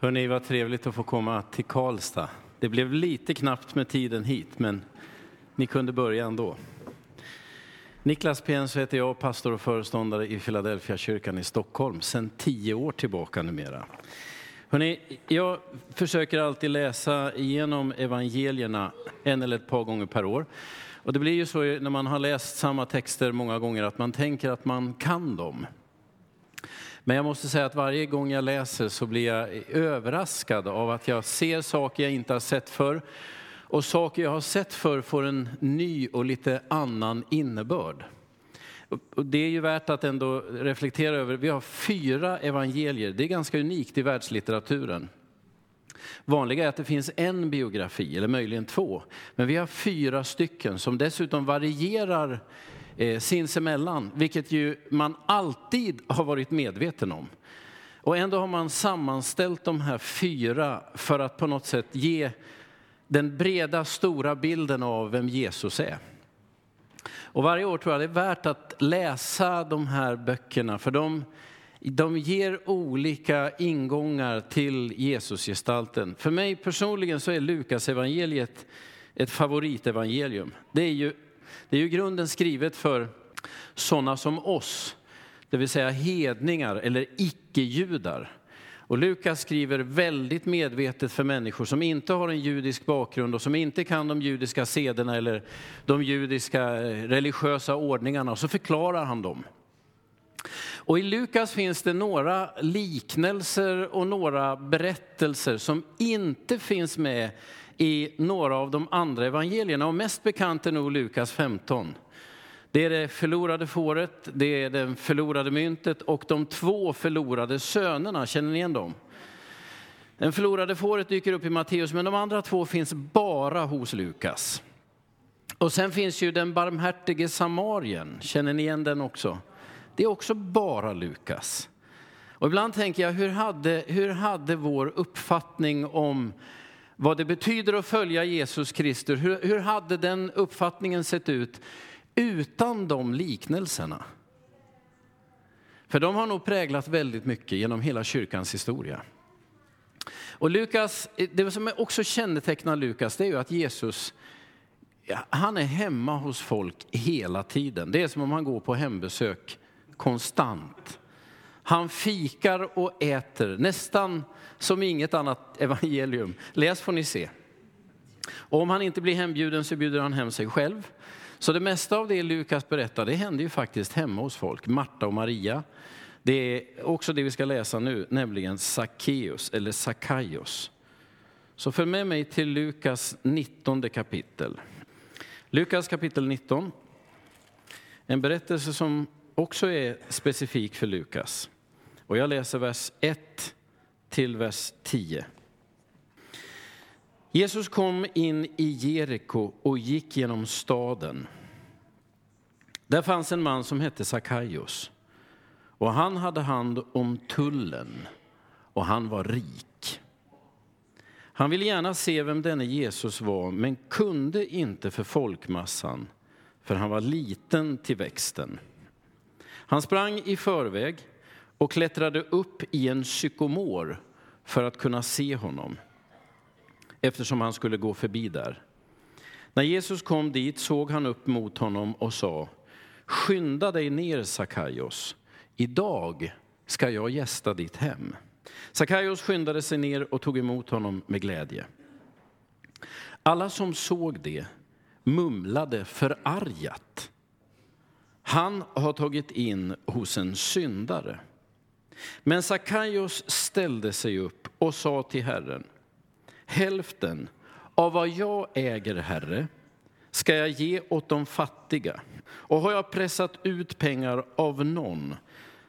Hörni, vad trevligt att få komma till Karlstad. Det blev lite knappt med tiden hit, men ni kunde börja ändå. Niklas Pienso heter jag, pastor och föreståndare i Philadelphia kyrkan i Stockholm, sedan tio år tillbaka numera. Hörrni, jag försöker alltid läsa igenom evangelierna en eller ett par gånger per år. Och det blir ju så när man har läst samma texter många gånger att man tänker att man kan dem. Men jag måste säga att varje gång jag läser så blir jag överraskad av att jag ser saker jag inte har sett förr. Och saker jag har sett förr får en ny och lite annan innebörd. Och det är ju värt att ändå reflektera över. Vi har fyra evangelier. Det är ganska unikt i världslitteraturen. Vanliga är att det finns en biografi, eller möjligen två. Men vi har fyra stycken som dessutom varierar eh, sinsemellan, vilket ju man alltid har varit medveten om. Och ändå har man sammanställt de här fyra för att på något sätt ge den breda, stora bilden av vem Jesus är. Och varje år tror jag det är värt att läsa de här böckerna, för de, de ger olika ingångar till Jesusgestalten. För mig personligen så är Lukas evangeliet ett favoritevangelium. Det är ju det är ju grunden skrivet för sådana som oss, det vill säga hedningar eller icke-judar. Och Lukas skriver väldigt medvetet för människor som inte har en judisk bakgrund och som inte kan de judiska sederna eller de judiska eh, religiösa ordningarna. Och så förklarar han dem. Och i Lukas finns det några liknelser och några berättelser som inte finns med i några av de andra evangelierna. Och mest bekant är nog Lukas 15. Det är det förlorade fåret, det är det förlorade myntet och de två förlorade sönerna. Känner ni igen dem? Den förlorade fåret dyker upp i Matteus, men de andra två finns bara hos Lukas. Och sen finns ju den barmhärtige samarien. Känner ni igen den också? Det är också bara Lukas. Och ibland tänker jag, hur hade, hur hade vår uppfattning om vad det betyder att följa Jesus Kristus. Hur, hur hade den uppfattningen sett ut utan de liknelserna? För de har nog präglat väldigt mycket genom hela kyrkans historia. Och Lukas, det som också kännetecknar Lukas det är ju att Jesus, han är hemma hos folk hela tiden. Det är som om han går på hembesök konstant. Han fikar och äter nästan som inget annat evangelium. Läs får ni se. Och om han inte blir hembjuden så bjuder han hem sig själv. Så det mesta av det Lukas berättar, det händer ju faktiskt hemma hos folk. Marta och Maria. Det är också det vi ska läsa nu, nämligen Sackeus eller Sackaios. Så följ med mig till Lukas 19 kapitel. Lukas kapitel 19. En berättelse som också är specifik för Lukas. Och jag läser vers 1 till vers 10. Jesus kom in i Jeriko och gick genom staden. Där fanns en man som hette Sackaios och han hade hand om tullen och han var rik. Han ville gärna se vem denne Jesus var men kunde inte för folkmassan för han var liten till växten. Han sprang i förväg och klättrade upp i en sykomor för att kunna se honom, eftersom han skulle gå förbi där. När Jesus kom dit såg han upp mot honom och sa, skynda dig ner Sakaios, idag ska jag gästa ditt hem. Sakaios skyndade sig ner och tog emot honom med glädje. Alla som såg det mumlade förargat. Han har tagit in hos en syndare. Men Sakaios ställde sig upp och sa till Herren, hälften av vad jag äger, Herre, ska jag ge åt de fattiga. Och har jag pressat ut pengar av någon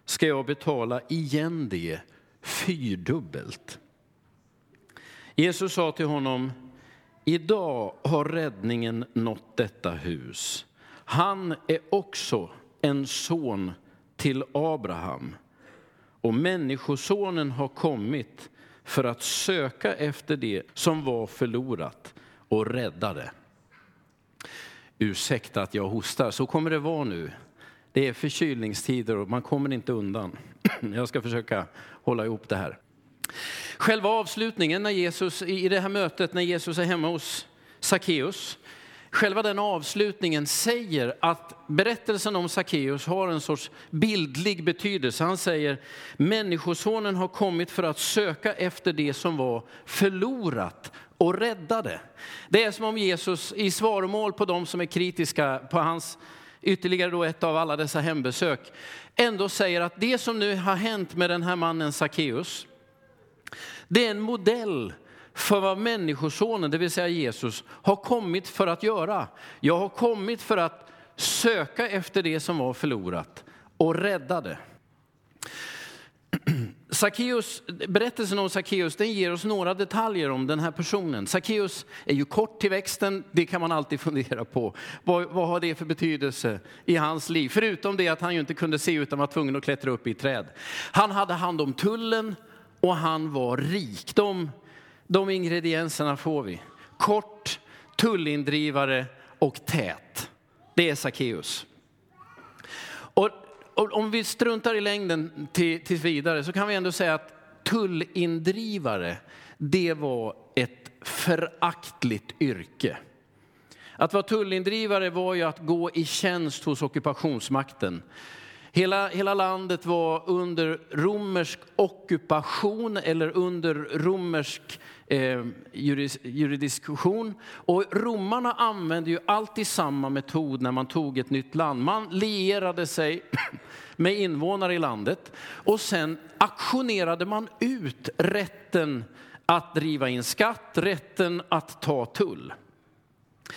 ska jag betala igen det fyrdubbelt. Jesus sa till honom, idag har räddningen nått detta hus. Han är också en son till Abraham. Och Människosonen har kommit för att söka efter det som var förlorat och rädda det. Ursäkta att jag hostar, så kommer det vara nu. Det är förkylningstider och man kommer inte undan. Jag ska försöka hålla ihop det här. Själva avslutningen när Jesus, i det här mötet när Jesus är hemma hos Sackeus, själva den avslutningen säger att berättelsen om Sackeus har en sorts bildlig betydelse. Han säger, människosonen har kommit för att söka efter det som var förlorat och räddade. Det är som om Jesus i svaromål på de som är kritiska på hans ytterligare då ett av alla dessa hembesök, ändå säger att det som nu har hänt med den här mannen Sackeus, det är en modell för vad Människosonen, det vill säga Jesus, har kommit för att göra. Jag har kommit för att söka efter det som var förlorat och rädda det. Zacchaeus, berättelsen om Sackeus den ger oss några detaljer om den här personen. Sackeus är ju kort till växten, det kan man alltid fundera på. Vad, vad, har det för betydelse i hans liv? Förutom det att han ju inte kunde se utan var tvungen att klättra upp i träd. Han hade hand om tullen och han var rik. De, de ingredienserna får vi. Kort, tullindrivare och tät. Det är Sackeus. Och om vi struntar i längden till, tills vidare så kan vi ändå säga att tullindrivare, det var ett föraktligt yrke. Att vara tullindrivare var ju att gå i tjänst hos ockupationsmakten. Hela, hela landet var under romersk ockupation eller under romersk eh, juridiskussion. Och romarna använde ju alltid samma metod när man tog ett nytt land. Man lierade sig med invånare i landet och sen aktionerade man ut rätten att driva in skatt, rätten att ta tull.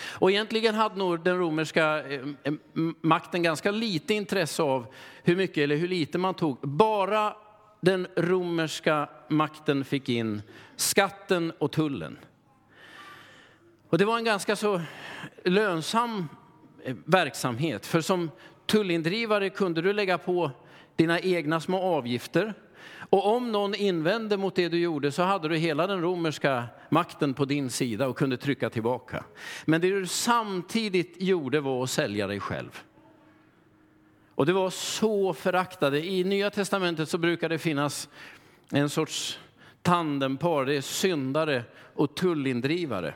Och egentligen hade nog den romerska eh, eh, makten ganska lite intresse av hur mycket eller hur lite man tog. Bara den romerska makten fick in skatten och tullen. Och det var en ganska så lönsam eh, verksamhet. För som tullindrivare kunde du lägga på dina egna små avgifter. Och om någon invände mot det du gjorde så hade du hela den romerska makten på din sida och kunde trycka tillbaka. Men det du samtidigt gjorde var att sälja dig själv. Och det var så föraktade. I Nya Testamentet så brukar det finnas en sorts tandempar. Det är syndare och tullindrivare.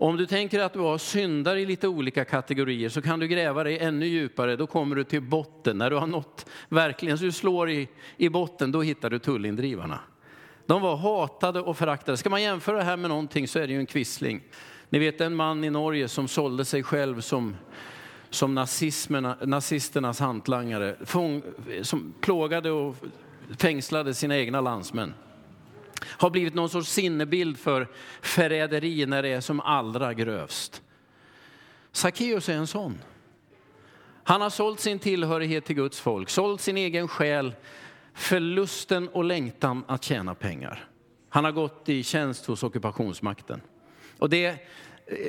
Om du tänker att du har syndare i lite olika kategorier så kan du gräva dig ännu djupare. Då kommer du till botten. När du har nått verkligen, så du slår i, i botten, då hittar du tullindrivarna. De var hatade och föraktade. Ska man jämföra det här med någonting så är det ju en kvissling. Ni vet en man i Norge som sålde sig själv som, som nazisternas hantlangare. Fång, som plågade och fängslade sina egna landsmän har blivit någon sorts sinnebild för förräderi när det är som allra grövst. Sackeus är en sån. Han har sålt sin tillhörighet till Guds folk, sålt sin egen själ för lusten och längtan att tjäna pengar. Han har gått i tjänst hos ockupationsmakten. Och det, eh,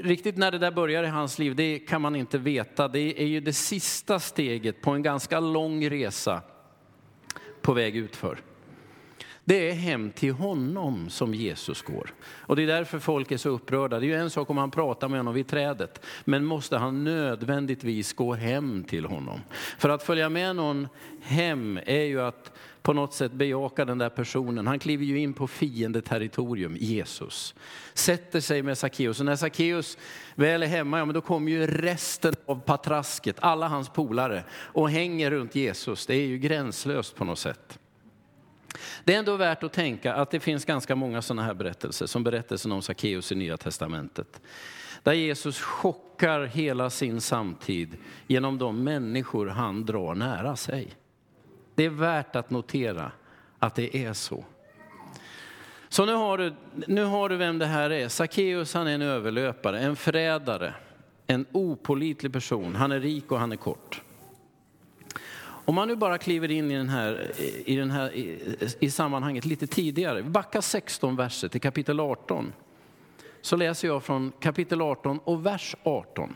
riktigt när det där börjar i hans liv, det kan man inte veta. Det är ju det sista steget på en ganska lång resa på väg utför. Det är hem till honom som Jesus går. Och det är därför folk är så upprörda. Det är ju en sak om han pratar med honom vid trädet, men måste han nödvändigtvis gå hem till honom? För att följa med någon hem är ju att på något sätt bejaka den där personen. Han kliver ju in på fiendeterritorium, Jesus. Sätter sig med Sackeus. Och när Sackeus väl är hemma, ja men då kommer ju resten av patrasket, alla hans polare, och hänger runt Jesus. Det är ju gränslöst på något sätt. Det är ändå värt att tänka att det finns ganska många sådana här berättelser, som berättelsen om Sackeus i Nya Testamentet. Där Jesus chockar hela sin samtid genom de människor han drar nära sig. Det är värt att notera att det är så. Så nu har du, nu har du vem det här är. Sackeus han är en överlöpare, en förrädare, en opolitlig person. Han är rik och han är kort. Om man nu bara kliver in i, den här, i, den här, i, i sammanhanget lite tidigare, backa 16 verser till kapitel 18. Så läser jag från kapitel 18 och vers 18.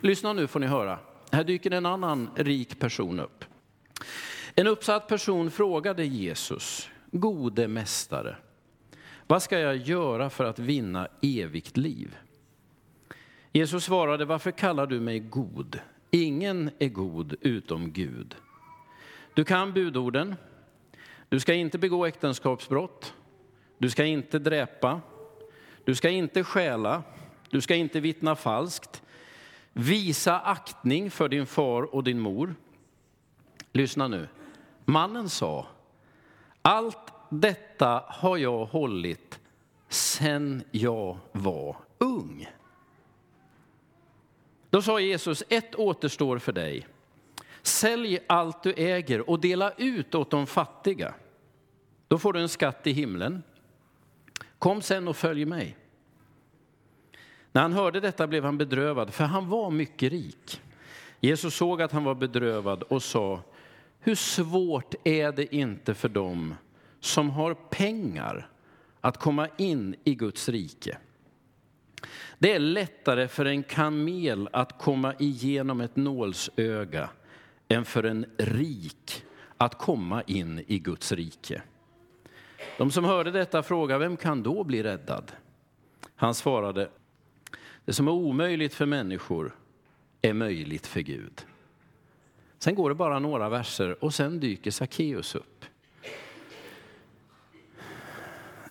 Lyssna nu får ni höra. Här dyker en annan rik person upp. En uppsatt person frågade Jesus, gode mästare, vad ska jag göra för att vinna evigt liv? Jesus svarade, varför kallar du mig god? Ingen är god utom Gud. Du kan budorden. Du ska inte begå äktenskapsbrott. du ska inte dräpa, du ska inte stjäla, du ska inte vittna falskt, visa aktning för din far och din mor. Lyssna nu. Mannen sa, allt detta har jag hållit sen jag var ung. Då sa Jesus, ett återstår för dig. Sälj allt du äger och dela ut åt de fattiga. Då får du en skatt i himlen. Kom sen och följ mig. När han hörde detta blev han bedrövad, för han var mycket rik. Jesus såg att han var bedrövad och sa, hur svårt är det inte för dem som har pengar att komma in i Guds rike? Det är lättare för en kamel att komma igenom ett nålsöga än för en rik att komma in i Guds rike. De som hörde detta frågade, vem kan då bli räddad? Han svarade, det som är omöjligt för människor är möjligt för Gud. Sen går det bara några verser och sen dyker Sackeus upp.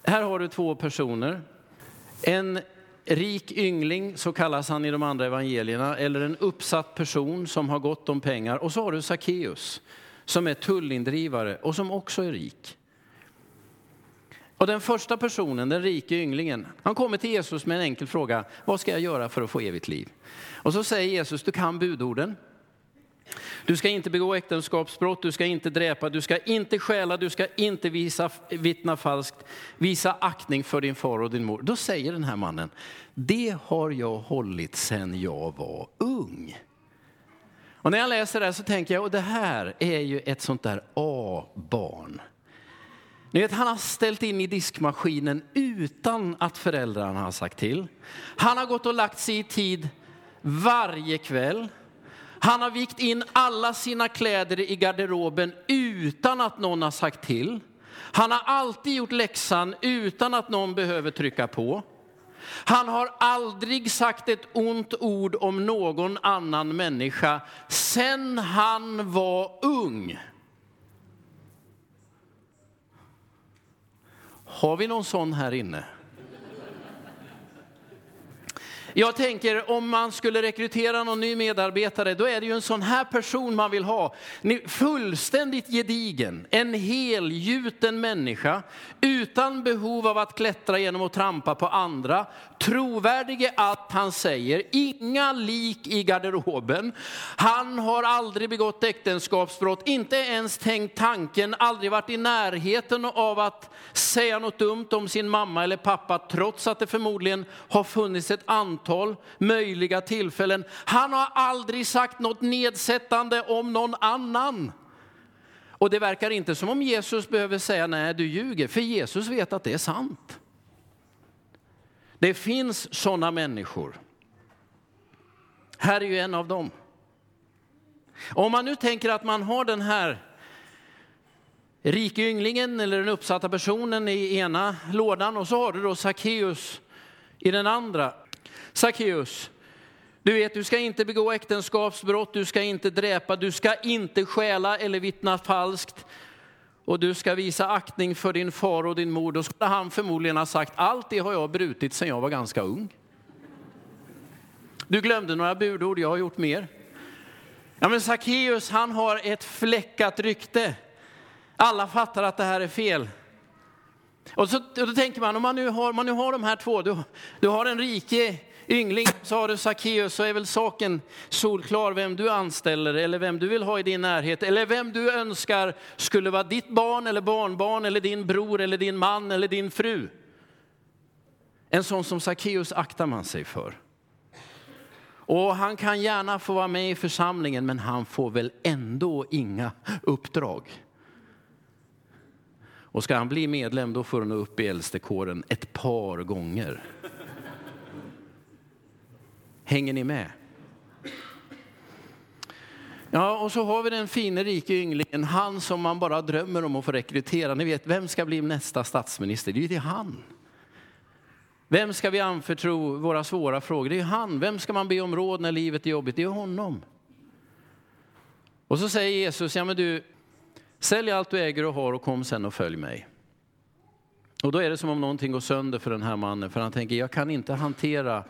Här har du två personer. En rik yngling, så kallas han i de andra evangelierna, eller en uppsatt person som har gott om pengar. Och så har du Sackeus som är tullindrivare och som också är rik. Och den första personen, den rike ynglingen, han kommer till Jesus med en enkel fråga. Vad ska jag göra för att få evigt liv? Och så säger Jesus, du kan budorden. Du ska inte begå äktenskapsbrott, du ska inte dräpa, du ska inte stjäla, du ska inte visa, vittna falskt, visa aktning för din far och din mor. Då säger den här mannen, det har jag hållit sedan jag var ung. Och när jag läser det här så tänker jag, och det här är ju ett sånt där A-barn. Ni vet, han har ställt in i diskmaskinen utan att föräldrarna har sagt till. Han har gått och lagt sig i tid varje kväll. Han har vikt in alla sina kläder i garderoben utan att någon har sagt till. Han har alltid gjort läxan utan att någon behöver trycka på. Han har aldrig sagt ett ont ord om någon annan människa sen han var ung. Har vi någon sån här inne? Jag tänker om man skulle rekrytera någon ny medarbetare, då är det ju en sån här person man vill ha. Fullständigt gedigen, en helgjuten människa, utan behov av att klättra genom att trampa på andra, trovärdig i allt han säger, inga lik i garderoben. Han har aldrig begått äktenskapsbrott, inte ens tänkt tanken, aldrig varit i närheten av att säga något dumt om sin mamma eller pappa, trots att det förmodligen har funnits ett antal möjliga tillfällen. Han har aldrig sagt något nedsättande om någon annan. Och det verkar inte som om Jesus behöver säga nej, du ljuger, för Jesus vet att det är sant. Det finns sådana människor. Här är ju en av dem. Om man nu tänker att man har den här rike ynglingen eller den uppsatta personen i ena lådan och så har du då Sackeus i den andra. Sackeus, du vet du ska inte begå äktenskapsbrott, du ska inte dräpa, du ska inte stjäla eller vittna falskt och du ska visa aktning för din far och din mor. Då skulle han förmodligen ha sagt allt det har jag brutit sedan jag var ganska ung. Du glömde några budord, jag har gjort mer. Ja men Sackeus han har ett fläckat rykte. Alla fattar att det här är fel. Och, så, och då tänker man, om man nu har, man nu har de här två, du, du har en rike yngling, sa du Sackeus, så är väl saken solklar vem du anställer eller vem du vill ha i din närhet eller vem du önskar skulle vara ditt barn eller barnbarn eller din bror eller din man eller din fru. En sån som Sackeus aktar man sig för. Och han kan gärna få vara med i församlingen men han får väl ändå inga uppdrag. Och ska han bli medlem då får han upp i äldstekåren ett par gånger. Hänger ni med? Ja, och så har vi den fine rike ynglingen, han som man bara drömmer om att få rekrytera. Ni vet, vem ska bli nästa statsminister? Det är ju han. Vem ska vi anförtro våra svåra frågor? Det är han. Vem ska man be om råd när livet är jobbigt? Det är honom. Och så säger Jesus, ja men du, Sälj allt du äger och har och kom sen och följ mig. Och då är det som om någonting går sönder för den här mannen, för han tänker, jag kan inte hantera,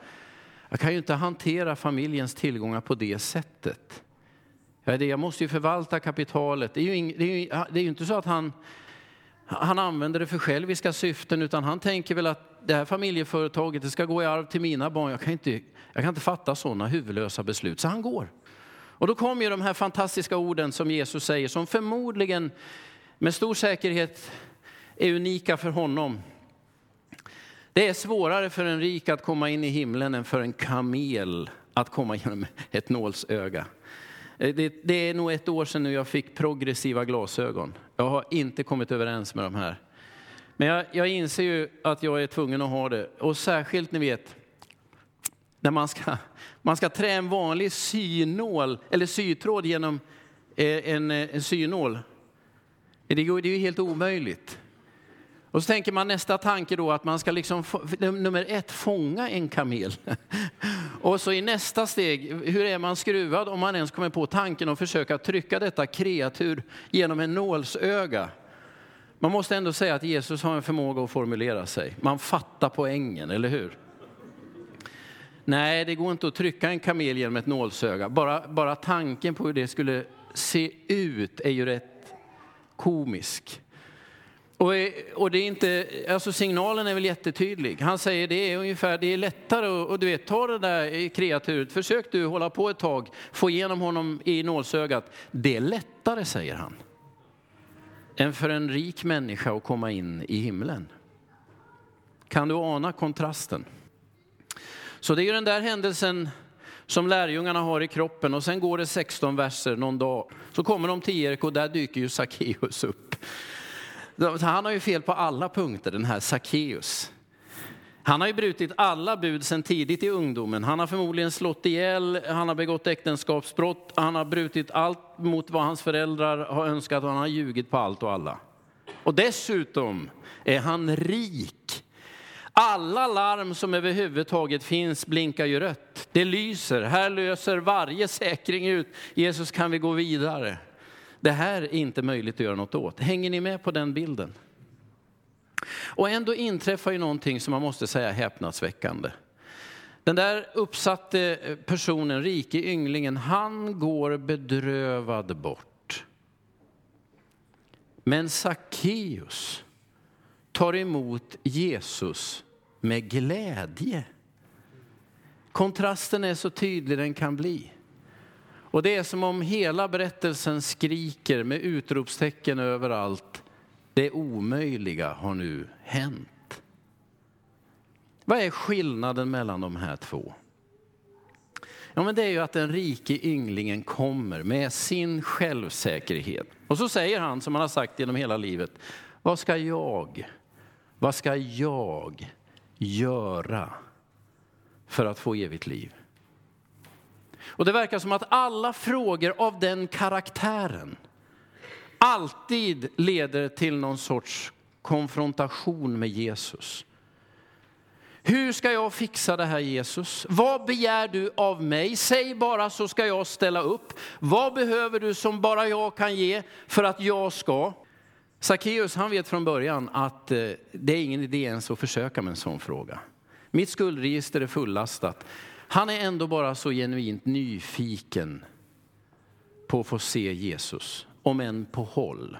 jag kan ju inte hantera familjens tillgångar på det sättet. Jag måste ju förvalta kapitalet. Det är ju, det är ju, det är ju inte så att han, han använder det för själviska syften, utan han tänker väl att det här familjeföretaget det ska gå i arv till mina barn. Jag kan inte, jag kan inte fatta sådana huvudlösa beslut. Så han går. Och då kommer ju de här fantastiska orden som Jesus säger, som förmodligen med stor säkerhet är unika för honom. Det är svårare för en rik att komma in i himlen än för en kamel att komma genom ett nålsöga. Eh, det, det, är nog ett år sedan nu jag fick progressiva glasögon. Jag har inte kommit överens med de här. Men jag, jag inser ju att jag är tvungen att ha det. Och särskilt, ni vet, när man ska, man ska trä en vanlig synål, eller sytråd genom eh, en, eh, en, synål. en synål. Det är ju helt omöjligt. Och så tänker man nästa tanke då att man ska liksom, nummer ett, fånga en kamel. Och så i nästa steg, hur är man skruvad om man ens kommer på tanken att försöka trycka detta kreatur genom en nålsöga? Man måste ändå säga att Jesus har en förmåga att formulera sig. Man fattar poängen, eller hur? Nej, det går inte att trycka en kamel genom ett nålsöga. Bara, bara tanken på hur det skulle se ut är ju rätt komisk. Och, och det är inte, alltså signalen är väl jättetydlig. Han säger det är ungefär, det är lättare att du vet, ta det där kreaturet, försök du hålla på ett tag, få igenom honom i nålsögat. Det är lättare, säger han, än för en rik människa att komma in i himlen. Kan du ana kontrasten? Så det är ju den där händelsen som lärjungarna har i kroppen och sen går det 16 verser någon dag. Så kommer de till Jeriko och där dyker ju Sackeus upp. Han har ju fel på alla punkter, den här Sackeus. Han har ju brutit alla bud sedan tidigt i ungdomen. Han har förmodligen slått ihjäl, han har begått äktenskapsbrott, han har brutit allt mot vad hans föräldrar har önskat och han har ljugit på allt och alla. Och dessutom är han rik. Alla larm som överhuvudtaget finns blinkar ju rött. Det lyser, här löser varje säkring ut. Jesus kan vi gå vidare. Det här är inte möjligt att göra något åt. Hänger ni med på den bilden? Och ändå inträffar ju någonting som man måste säga häpnadsväckande. Den där uppsatte eh, personen, rike ynglingen, han går bedrövad bort. Men Sackeus tar emot Jesus med glädje. Kontrasten är så tydlig den kan bli. Och det är som om hela berättelsen skriker med utropstecken överallt. Det omöjliga har nu hänt. Vad är skillnaden mellan de här två? Ja, men det är ju att den rike ynglingen kommer med sin självsäkerhet. Och så säger han, som han har sagt genom hela livet, vad ska jag, vad ska jag göra för att få evigt liv? Och det verkar som att alla frågor av den karaktären alltid leder till någon sorts konfrontation med Jesus. Hur ska jag fixa det här Jesus? Vad begär du av mig? Säg bara så ska jag ställa upp. Vad behöver du som bara jag kan ge för att jag ska? Sackeus han vet från början att eh, det är ingen idé ens att försöka med en sån fråga. Mitt skuldregister är fullastat. Han är ändå bara så genuint nyfiken på att få se Jesus, om än på håll.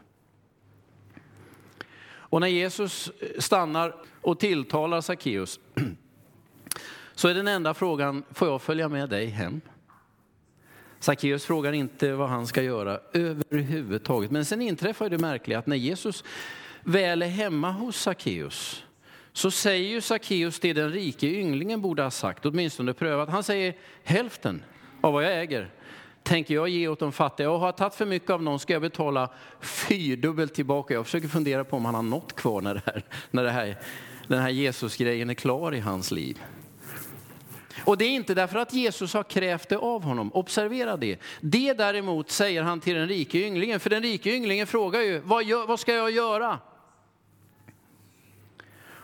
Och när Jesus stannar och tilltalar Sackeus så är den enda frågan, får jag följa med dig hem? Sackeus frågar inte vad han ska göra överhuvudtaget. Men sen inträffar det märkliga att när Jesus väl är hemma hos Sackeus så säger ju Sackeus det den rike ynglingen borde ha sagt, åtminstone prövat. Han säger hälften av vad jag äger tänker jag ge åt de fattiga. Och har jag tagit för mycket av någon ska jag betala fyrdubbelt tillbaka. Jag försöker fundera på om han har något kvar när, det här, när det här, den här Jesus-grejen är klar i hans liv. Och det är inte därför att Jesus har krävt det av honom. Observera det. Det däremot säger han till den rike ynglingen. För den rike ynglingen frågar ju, vad, gör, vad ska jag göra?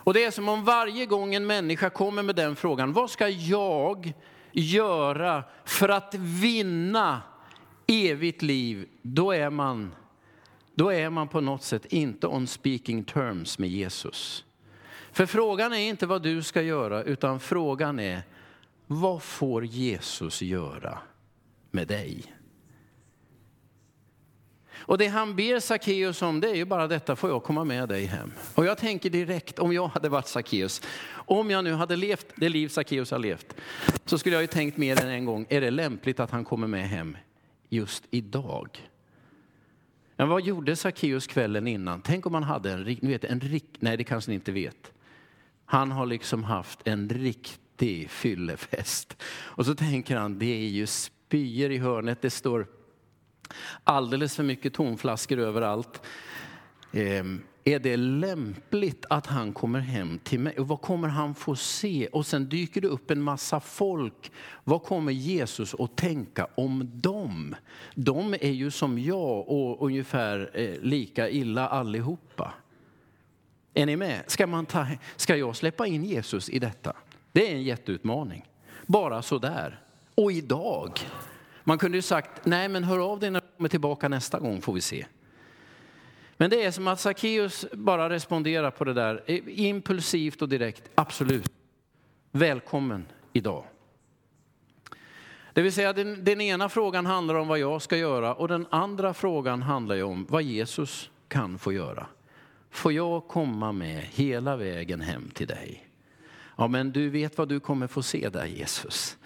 Och det är som om varje gång en människa kommer med den frågan, vad ska jag göra för att vinna evigt liv? Då är man, då är man på något sätt inte on speaking terms med Jesus. För frågan är inte vad du ska göra, utan frågan är vad får Jesus göra med dig? Och det han ber Sackeus om det är ju bara detta, får jag komma med dig hem? Och jag tänker direkt, om jag hade varit Sackeus, om jag nu hade levt det liv Sackeus har levt, så skulle jag ju tänkt mer än en gång, är det lämpligt att han kommer med hem just idag? Men vad gjorde Sackeus kvällen innan? Tänk om han hade en, ni vet, en nej det kanske ni inte vet. Han har liksom haft en riktig fyllefest. Och så tänker han, det är ju spyor i hörnet, det står alldeles för mycket tomflaskor överallt. Ehm, är det lämpligt att han kommer hem till mig? Och vad kommer han få se? Och sen dyker det upp en massa folk. Vad kommer Jesus att tänka om dem? De är ju som jag och ungefär eh, lika illa allihopa. Är ni med? Ska, man ta, ska jag släppa in Jesus i detta? Det är en jätteutmaning. Bara sådär. Och idag. Man kunde ju sagt, nej men hör av dig när du kommer tillbaka nästa gång får vi se. Men det är som att Sackeus bara responderar på det där eh, impulsivt och direkt. Absolut. Välkommen idag. Det vill säga den, den, ena frågan handlar om vad jag ska göra och den andra frågan handlar om vad Jesus kan få göra. Får jag komma med hela vägen hem till dig? Ja, men du vet vad du kommer få se där Jesus.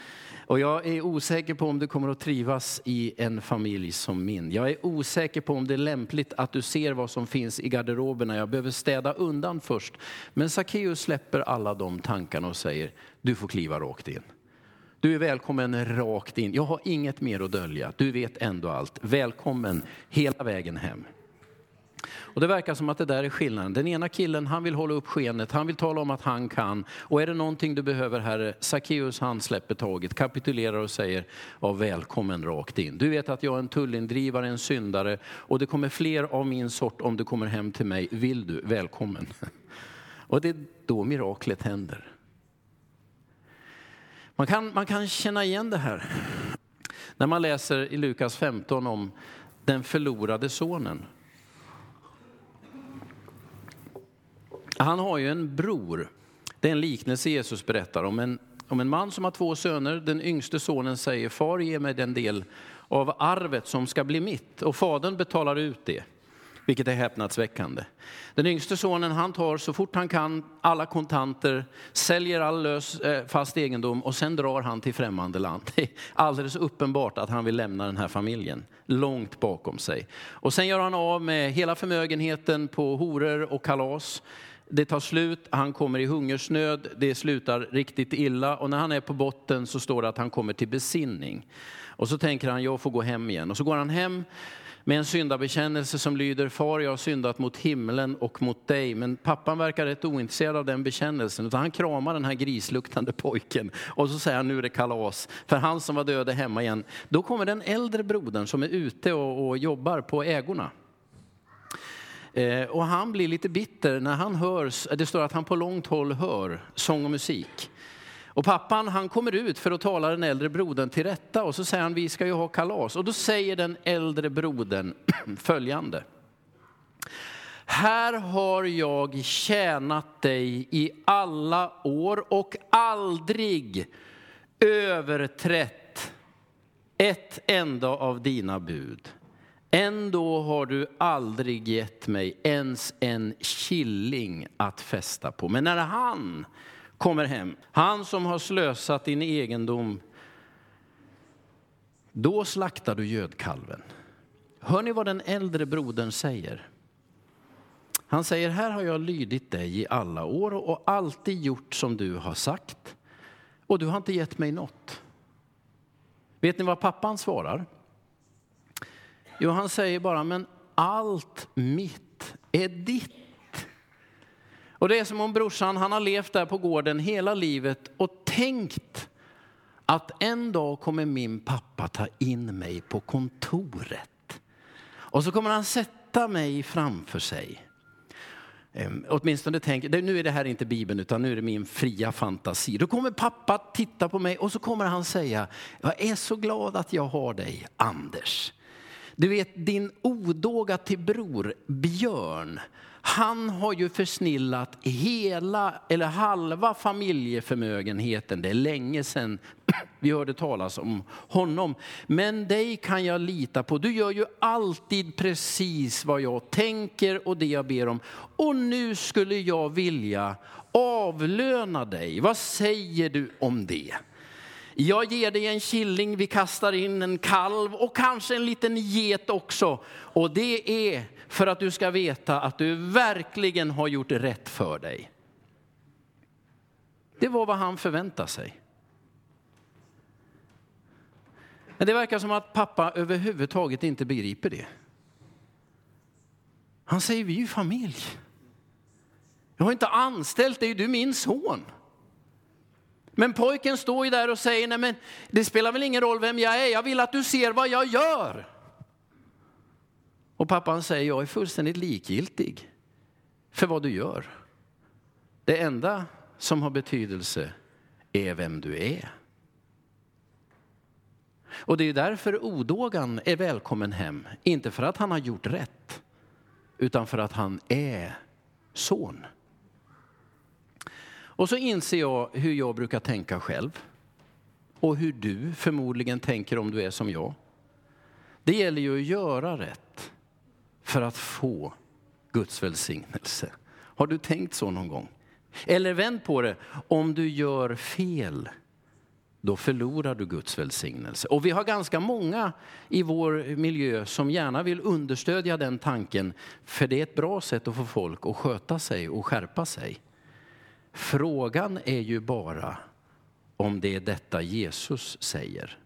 Och jag är osäker på om du kommer att trivas i en familj som min. Jag är osäker på om det är lämpligt att du ser vad som finns i garderoberna. Jag behöver städa undan först. Men Sackeus släpper alla de tankarna och säger, du får kliva rakt in. Du är välkommen rakt in. Jag har inget mer att dölja. Du vet ändå allt. Välkommen hela vägen hem. Och det verkar som att det där är skillnaden. Den ena killen, han vill hålla upp skenet, han vill tala om att han kan. Och är det någonting du behöver Herre, Sackeus han släpper taget, kapitulerar och säger, ja, välkommen rakt in. Du vet att jag är en tullindrivare, en syndare och det kommer fler av min sort om du kommer hem till mig. Vill du? Välkommen. Och det är då miraklet händer. Man kan, man kan känna igen det här när man läser i Lukas 15 om den förlorade sonen. Han har ju en bror. Det är en liknelse Jesus berättar om en, om en man som har två söner. Den yngste sonen säger, far ge mig den del av arvet som ska bli mitt. Och fadern betalar ut det, vilket är häpnadsväckande. Den yngste sonen han tar så fort han kan alla kontanter, säljer all lös eh, fast egendom och sen drar han till främmande land. Det är alldeles uppenbart att han vill lämna den här familjen långt bakom sig. Och sen gör han av med hela förmögenheten på horor och kalas det tar slut, han kommer i hungersnöd, det slutar riktigt illa och när han är på botten så står det att han kommer till besinning. Och så tänker han, jag får gå hem igen. Och så går han hem med en syndabekännelse som lyder, far jag har syndat mot himlen och mot dig. Men pappan verkar rätt ointresserad av den bekännelsen, utan han kramar den här grisluktande pojken. Och så säger han, nu är det kalas, för han som var död är hemma igen. Då kommer den äldre brodern som är ute och, och jobbar på ägorna. Eh, och han blir lite bitter när han hör, det står att han på långt håll hör sång och musik. Och pappan han kommer ut för att tala den äldre brodern till rätta och så säger han vi ska ju ha kalas. Och då säger den äldre brodern följande. Här har jag tjänat dig i alla år och aldrig överträtt ett enda av dina bud. Ändå har du aldrig gett mig ens en killing att fästa på. Men när han kommer hem, han som har slösat din egendom, då slaktar du gödkalven. Hör ni vad den äldre brodern säger? Han säger, här har jag lydit dig i alla år och alltid gjort som du har sagt. Och du har inte gett mig något. Vet ni vad pappan svarar? Jo, han säger bara, men allt mitt är ditt. Och det är som om brorsan, han har levt där på gården hela livet och tänkt att en dag kommer min pappa ta in mig på kontoret. Och så kommer han sätta mig framför sig. Ehm, åtminstone tänker, nu är det här inte Bibeln utan nu är det min fria fantasi. Då kommer pappa titta på mig och så kommer han säga, jag är så glad att jag har dig Anders. Du vet din odåga till bror Björn, han har ju försnillat hela eller halva familjeförmögenheten. Det är länge sedan vi hörde talas om honom. Men dig kan jag lita på. Du gör ju alltid precis vad jag tänker och det jag ber om. Och nu skulle jag vilja avlöna dig. Vad säger du om det? Jag ger dig en killing, vi kastar in en kalv och kanske en liten get också. Och det är för att du ska veta att du verkligen har gjort rätt för dig. Det var vad han förväntade sig. Men det verkar som att pappa överhuvudtaget inte begriper det. Han säger, vi är ju familj. Jag har inte anställt dig, du är min son. Men pojken står ju där och säger, nej men det spelar väl ingen roll vem jag är, jag vill att du ser vad jag gör. Och pappan säger, jag är fullständigt likgiltig för vad du gör. Det enda som har betydelse är vem du är. Och det är därför odågan är välkommen hem. Inte för att han har gjort rätt, utan för att han är son. Och så inser jag hur jag brukar tänka själv. Och hur du förmodligen tänker om du är som jag. Det gäller ju att göra rätt för att få Guds välsignelse. Har du tänkt så någon gång? Eller vänd på det, om du gör fel, då förlorar du Guds välsignelse. Och vi har ganska många i vår miljö som gärna vill understödja den tanken, för det är ett bra sätt att få folk att sköta sig och skärpa sig. Frågan är ju bara om det är detta Jesus säger.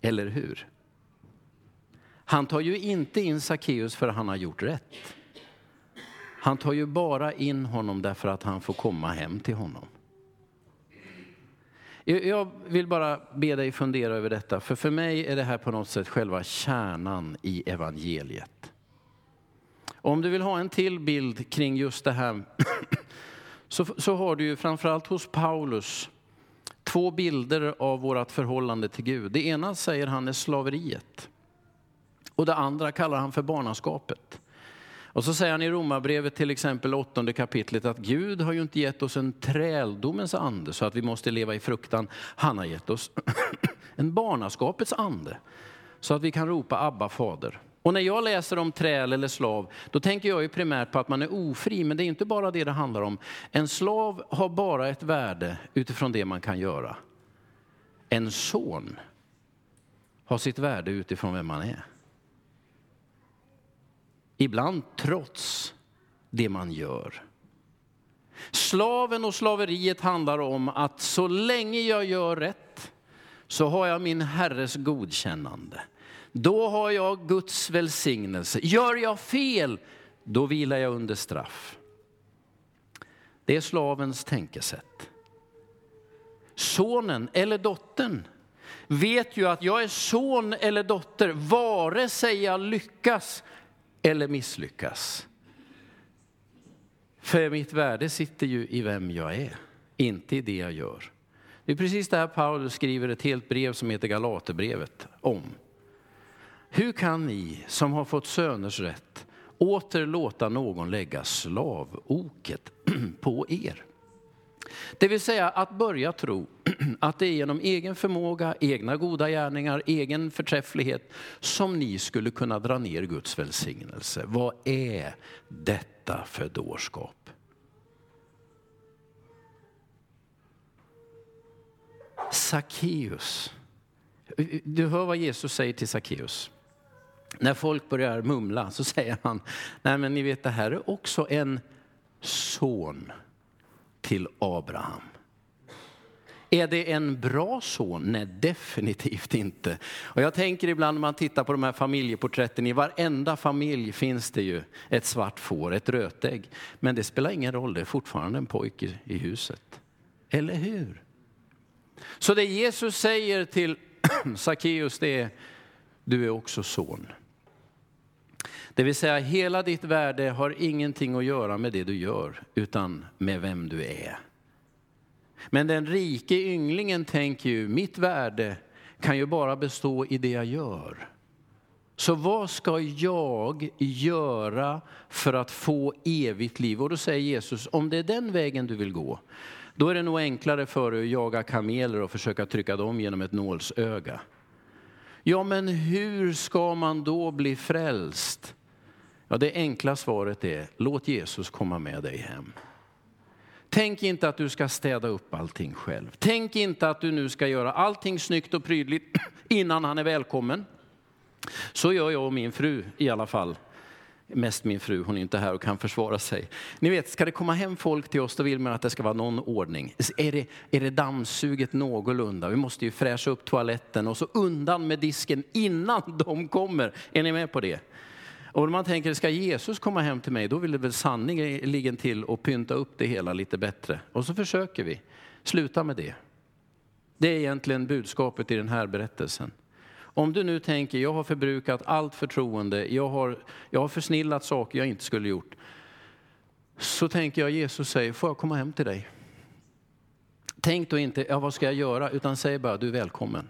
Eller hur? Han tar ju inte in Sackeus för att han har gjort rätt. Han tar ju bara in honom därför att han får komma hem till honom. Jag vill bara be dig fundera över detta, för för mig är det här på något sätt själva kärnan i evangeliet. Om du vill ha en till bild kring just det här så, så har du ju framförallt hos Paulus två bilder av vårt förhållande till Gud. Det ena säger han är slaveriet och det andra kallar han för barnaskapet. Och så säger han i Romarbrevet till exempel åttonde kapitlet att Gud har ju inte gett oss en träldomens ande så att vi måste leva i fruktan. Han har gett oss en barnaskapets ande så att vi kan ropa Abba fader. Och när jag läser om träl eller slav, då tänker jag ju primärt på att man är ofri, men det är inte bara det det handlar om. En slav har bara ett värde utifrån det man kan göra. En son har sitt värde utifrån vem man är. Ibland trots det man gör. Slaven och slaveriet handlar om att så länge jag gör rätt så har jag min herres godkännande. Då har jag Guds välsignelse. Gör jag fel, då vilar jag under straff. Det är slavens tänkesätt. Sonen eller dottern vet ju att jag är son eller dotter vare sig jag lyckas eller misslyckas. För mitt värde sitter ju i vem jag är, inte i det jag gör. Det är precis det här Paulus skriver ett helt brev som heter Galaterbrevet om. Hur kan ni som har fått söners rätt åter låta någon lägga slavoket på er? Det vill säga att börja tro att det är genom egen förmåga, egna goda gärningar, egen förträfflighet som ni skulle kunna dra ner Guds välsignelse. Vad är detta för dårskap? Sackeus. Du hör vad Jesus säger till Sackeus. När folk börjar mumla så säger han, nej men ni vet det här är också en son till Abraham. Är det en bra son? Nej, definitivt inte. Och jag tänker ibland när man tittar på de här familjeporträtten, i varenda familj finns det ju ett svart får, ett rötägg. Men det spelar ingen roll, det är fortfarande en pojke i huset. Eller hur? Så det Jesus säger till Sackeus det är, du är också son. Det vill säga hela ditt värde har ingenting att göra med det du gör, utan med vem du är. Men den rike ynglingen tänker ju, mitt värde kan ju bara bestå i det jag gör. Så vad ska jag göra för att få evigt liv? Och då säger Jesus, om det är den vägen du vill gå, då är det nog enklare för dig att jaga kameler och försöka trycka dem genom ett nålsöga. Ja, men hur ska man då bli frälst? Ja, det enkla svaret är, låt Jesus komma med dig hem. Tänk inte att du ska städa upp allting själv. Tänk inte att du nu ska göra allting snyggt och prydligt innan han är välkommen. Så gör jag och min fru i alla fall. Mest min fru, hon är inte här och kan försvara sig. Ni vet, ska det komma hem folk till oss då vill man att det ska vara någon ordning. Är det, är det dammsuget någorlunda? Vi måste ju fräscha upp toaletten och så undan med disken innan de kommer. Är ni med på det? Och om man tänker, ska Jesus komma hem till mig, då vill det väl sannerligen till att pynta upp det hela lite bättre. Och så försöker vi. Sluta med det. Det är egentligen budskapet i den här berättelsen. Om du nu tänker, jag har förbrukat allt förtroende, jag har, jag har försnillat saker jag inte skulle gjort. Så tänker jag, Jesus säger, får jag komma hem till dig? Tänk då inte, ja vad ska jag göra? Utan säg bara, du är välkommen.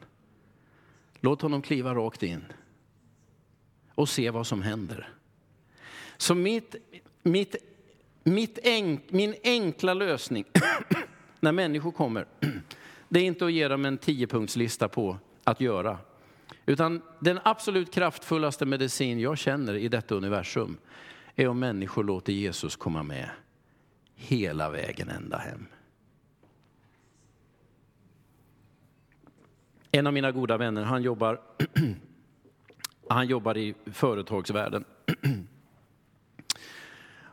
Låt honom kliva rakt in och se vad som händer. Så mitt, mitt, mitt enk, min enkla lösning när människor kommer, det är inte att ge dem en tiopunktslista på att göra. Utan den absolut kraftfullaste medicin jag känner i detta universum är om människor låter Jesus komma med hela vägen ända hem. En av mina goda vänner, han jobbar, han jobbar i företagsvärlden.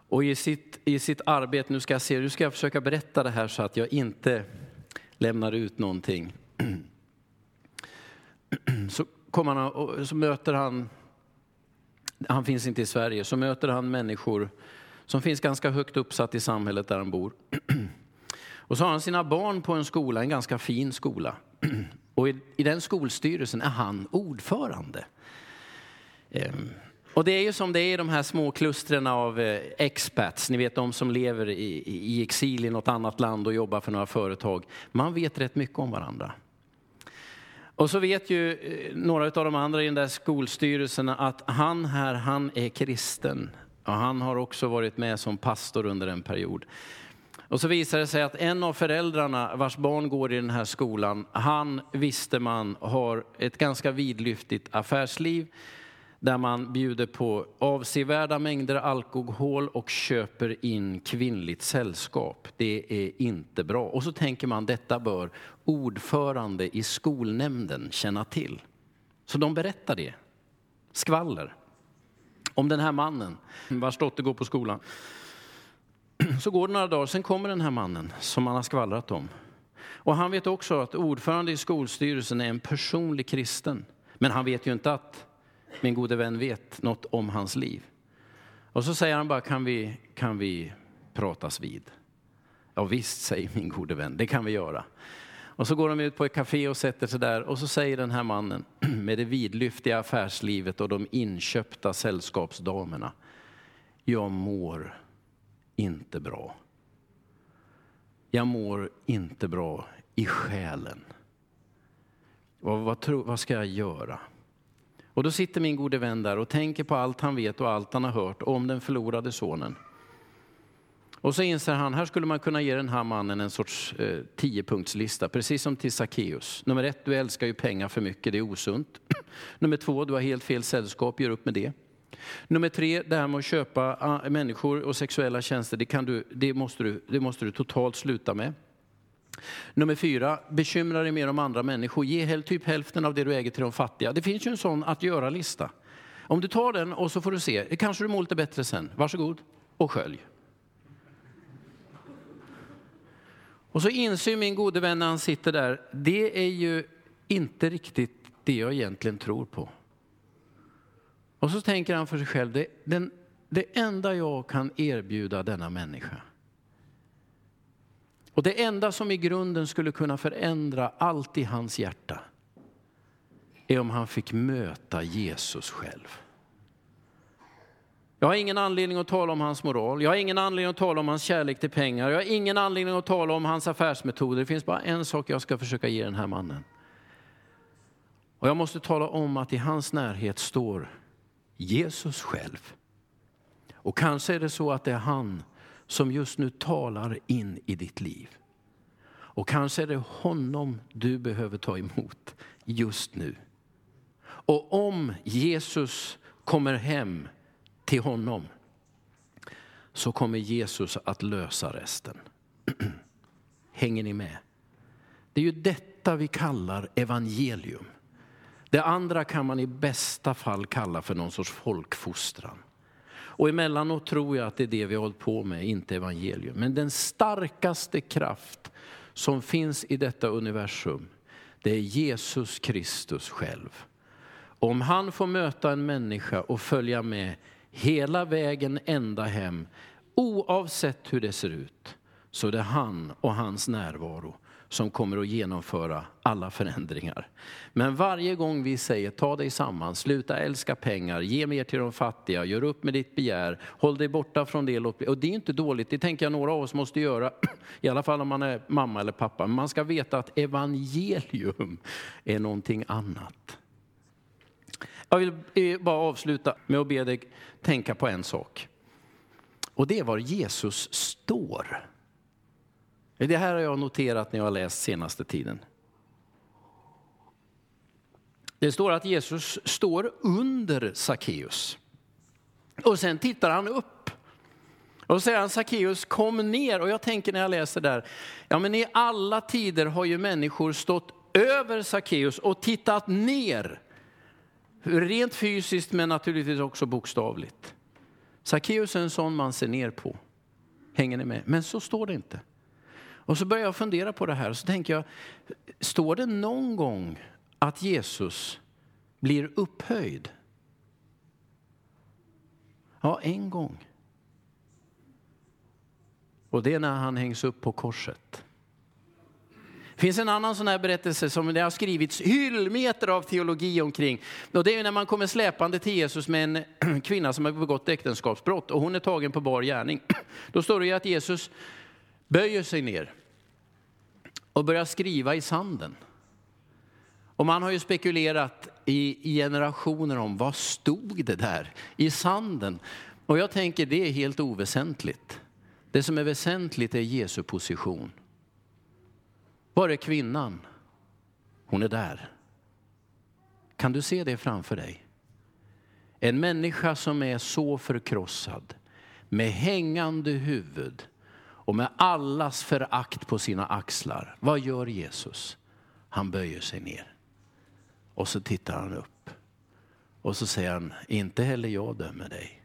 Och i sitt, i sitt arbete, nu ska jag se, nu ska jag försöka berätta det här så att jag inte lämnar ut någonting. Så kommer han och så möter han, han finns inte i Sverige, så möter han människor som finns ganska högt uppsatt i samhället där han bor. Och så har han sina barn på en skola, en ganska fin skola. Och i, i den skolstyrelsen är han ordförande. Ehm, och det är ju som det är i de här små klustren av eh, expats, ni vet de som lever i, i exil i något annat land och jobbar för några företag. Man vet rätt mycket om varandra. Och så vet ju eh, några av de andra i den där skolstyrelsen att han här, han är kristen. Och han har också varit med som pastor under en period. Och så visar det sig att en av föräldrarna vars barn går i den här skolan, han visste man har ett ganska vidlyftigt affärsliv där man bjuder på avsevärda mängder alkohol och köper in kvinnligt sällskap. Det är inte bra. Och så tänker man detta bör ordförande i skolnämnden känna till. Så de berättar det. Skvaller. Om den här mannen vars dotter går på skolan. Så går det några dagar, sen kommer den här mannen som man har skvallrat om. Och han vet också att ordförande i skolstyrelsen är en personlig kristen. Men han vet ju inte att min gode vän vet något om hans liv. Och så säger han bara, kan vi, kan vi pratas vid? Ja visst, säger min gode vän, det kan vi göra. Och så går de ut på ett café och sätter sig där och så säger den här mannen med det vidlyftiga affärslivet och de inköpta sällskapsdamerna. Jag mår inte bra. Jag mår inte bra i själen. Vad, vad, tro, vad ska jag göra? Och då sitter min gode vän där och tänker på allt han vet och allt han har hört om den förlorade sonen. Och så inser han, här skulle man kunna ge den här mannen en sorts eh, tiopunktslista, precis som till Sackeus. Nummer ett, du älskar ju pengar för mycket, det är osunt. Nummer två, du har helt fel sällskap, gör upp med det. Nummer tre, det här med att köpa ah, människor och sexuella tjänster, det, kan du, det, måste du, det måste du totalt sluta med. Nummer fyra, bekymra dig mer om andra människor. Ge typ hälften av det du äger till de fattiga. Det finns ju en sån att göra-lista. Om du tar den och så får du se, kanske du mår lite bättre sen. Varsågod och skölj. Och så inser min gode vän när han sitter där, det är ju inte riktigt det jag egentligen tror på. Och så tänker han för sig själv, det, den, det enda jag kan erbjuda denna människa, och det enda som i grunden skulle kunna förändra allt i hans hjärta är om han fick möta Jesus själv. Jag har ingen anledning att tala om hans moral, jag har ingen anledning att tala om hans kärlek till pengar, jag har ingen anledning att tala om hans affärsmetoder. Det finns bara en sak jag ska försöka ge den här mannen. Och jag måste tala om att i hans närhet står Jesus själv. Och kanske är det så att det är han som just nu talar in i ditt liv. Och kanske är det honom du behöver ta emot just nu. Och om Jesus kommer hem till honom så kommer Jesus att lösa resten. Hänger ni med? Det är ju detta vi kallar evangelium. Det andra kan man i bästa fall kalla för någon sorts folkfostran. Och emellanåt tror jag att det är det vi har hållit på med, inte evangelium. Men den starkaste kraft som finns i detta universum, det är Jesus Kristus själv. Om han får möta en människa och följa med hela vägen ända hem, oavsett hur det ser ut, så det är han och hans närvaro som kommer att genomföra alla förändringar. Men varje gång vi säger ta dig samman, sluta älska pengar, ge mer till de fattiga, gör upp med ditt begär, håll dig borta från det. Och det är inte dåligt, det tänker jag några av oss måste göra, i alla fall om man är mamma eller pappa. Men man ska veta att evangelium är någonting annat. Jag vill eh, bara avsluta med att be dig tänka på en sak. Och det är var Jesus står. Det här har jag noterat när jag har läst senaste tiden. Det står att Jesus står under Sackeus. Och sen tittar han upp. Och så säger han Sackeus kom ner. Och jag tänker när jag läser där, ja men i alla tider har ju människor stått över Sackeus och tittat ner. Rent fysiskt men naturligtvis också bokstavligt. Sackeus är en sån man ser ner på. Hänger ni med? Men så står det inte. Och så börjar jag fundera på det här och så tänker jag, står det någon gång att Jesus blir upphöjd? Ja, en gång. Och det är när han hängs upp på korset. Det finns en annan sån här berättelse som det har skrivits hyllmeter av teologi omkring. Och det är när man kommer släpande till Jesus med en kvinna som har begått äktenskapsbrott och hon är tagen på bar gärning. Då står det ju att Jesus böjer sig ner och börjar skriva i sanden. Och man har ju spekulerat i, generationer om vad stod det där i sanden? Och jag tänker det är helt oväsentligt. Det som är väsentligt är Jesu position. Var är kvinnan? Hon är där. Kan du se det framför dig? En människa som är så förkrossad, med hängande huvud, och med allas förakt på sina axlar. Vad gör Jesus? Han böjer sig ner. Och så tittar han upp. Och så säger han, inte heller jag dömer dig.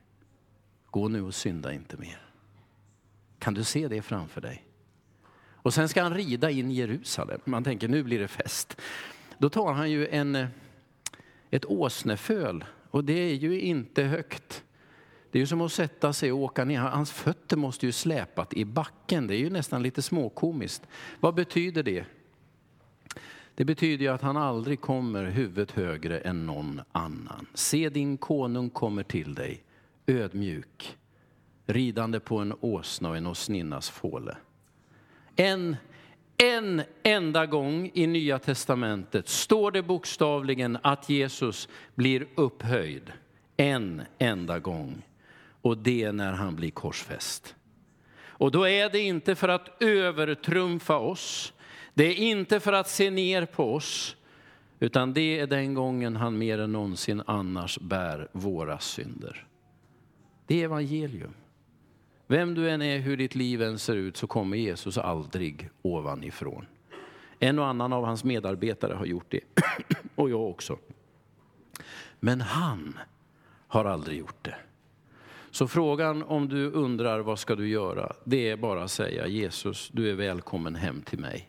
Gå nu och synda inte mer. Kan du se det framför dig? Och sen ska han rida in i Jerusalem. Man tänker, nu blir det fest. Då tar han ju en, eh, ett åsneföl. Och det är ju inte högt. Det är ju som att sätta sig och åka ner. Hans fötter måste ju släpat i backen. Det är ju nästan lite småkomiskt. Vad betyder det? Det betyder ju att han aldrig kommer huvudet högre än någon annan. Se din konung kommer till dig, ödmjuk, ridande på en åsna och en åsninnas fåle. En, en enda gång i Nya Testamentet står det bokstavligen att Jesus blir upphöjd. En enda gång och det är när han blir korsfäst. Och då är det inte för att övertrumfa oss, det är inte för att se ner på oss, utan det är den gången han mer än någonsin annars bär våra synder. Det är evangelium. Vem du än är, hur ditt liv än ser ut, så kommer Jesus aldrig ovanifrån. En och annan av hans medarbetare har gjort det, och jag också. Men han har aldrig gjort det. Så frågan om du undrar vad ska du göra, det är bara att säga Jesus, du är välkommen hem till mig.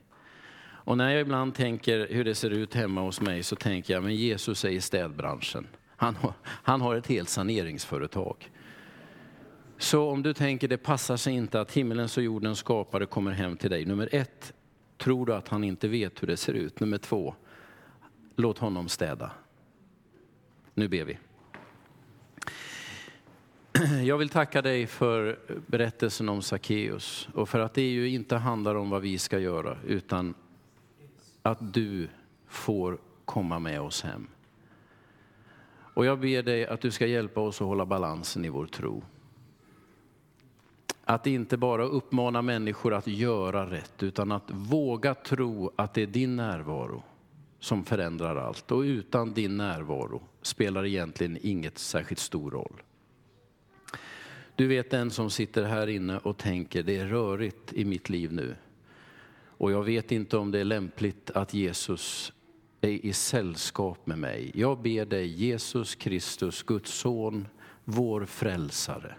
Och när jag ibland tänker hur det ser ut hemma hos mig så tänker jag, men Jesus är i städbranschen. Han har, han har ett helt saneringsföretag. Så om du tänker det passar sig inte att himmelens och jordens skapare kommer hem till dig. Nummer ett, tror du att han inte vet hur det ser ut? Nummer två, låt honom städa. Nu ber vi. Jag vill tacka dig för berättelsen om Sackeus och för att det ju inte handlar om vad vi ska göra utan att du får komma med oss hem. Och jag ber dig att du ska hjälpa oss att hålla balansen i vår tro. Att inte bara uppmana människor att göra rätt, utan att våga tro att det är din närvaro som förändrar allt. Och utan din närvaro spelar egentligen inget särskilt stor roll. Du vet den som sitter här inne och tänker, det är rörigt i mitt liv nu. Och jag vet inte om det är lämpligt att Jesus är i sällskap med mig. Jag ber dig, Jesus Kristus, Guds son, vår frälsare.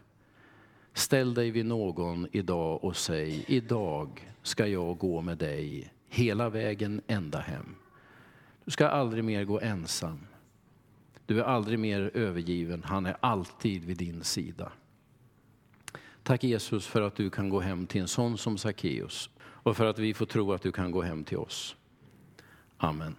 Ställ dig vid någon idag och säg, idag ska jag gå med dig hela vägen ända hem. Du ska aldrig mer gå ensam. Du är aldrig mer övergiven, han är alltid vid din sida. Tack Jesus för att du kan gå hem till en sån som Sackeus och för att vi får tro att du kan gå hem till oss. Amen.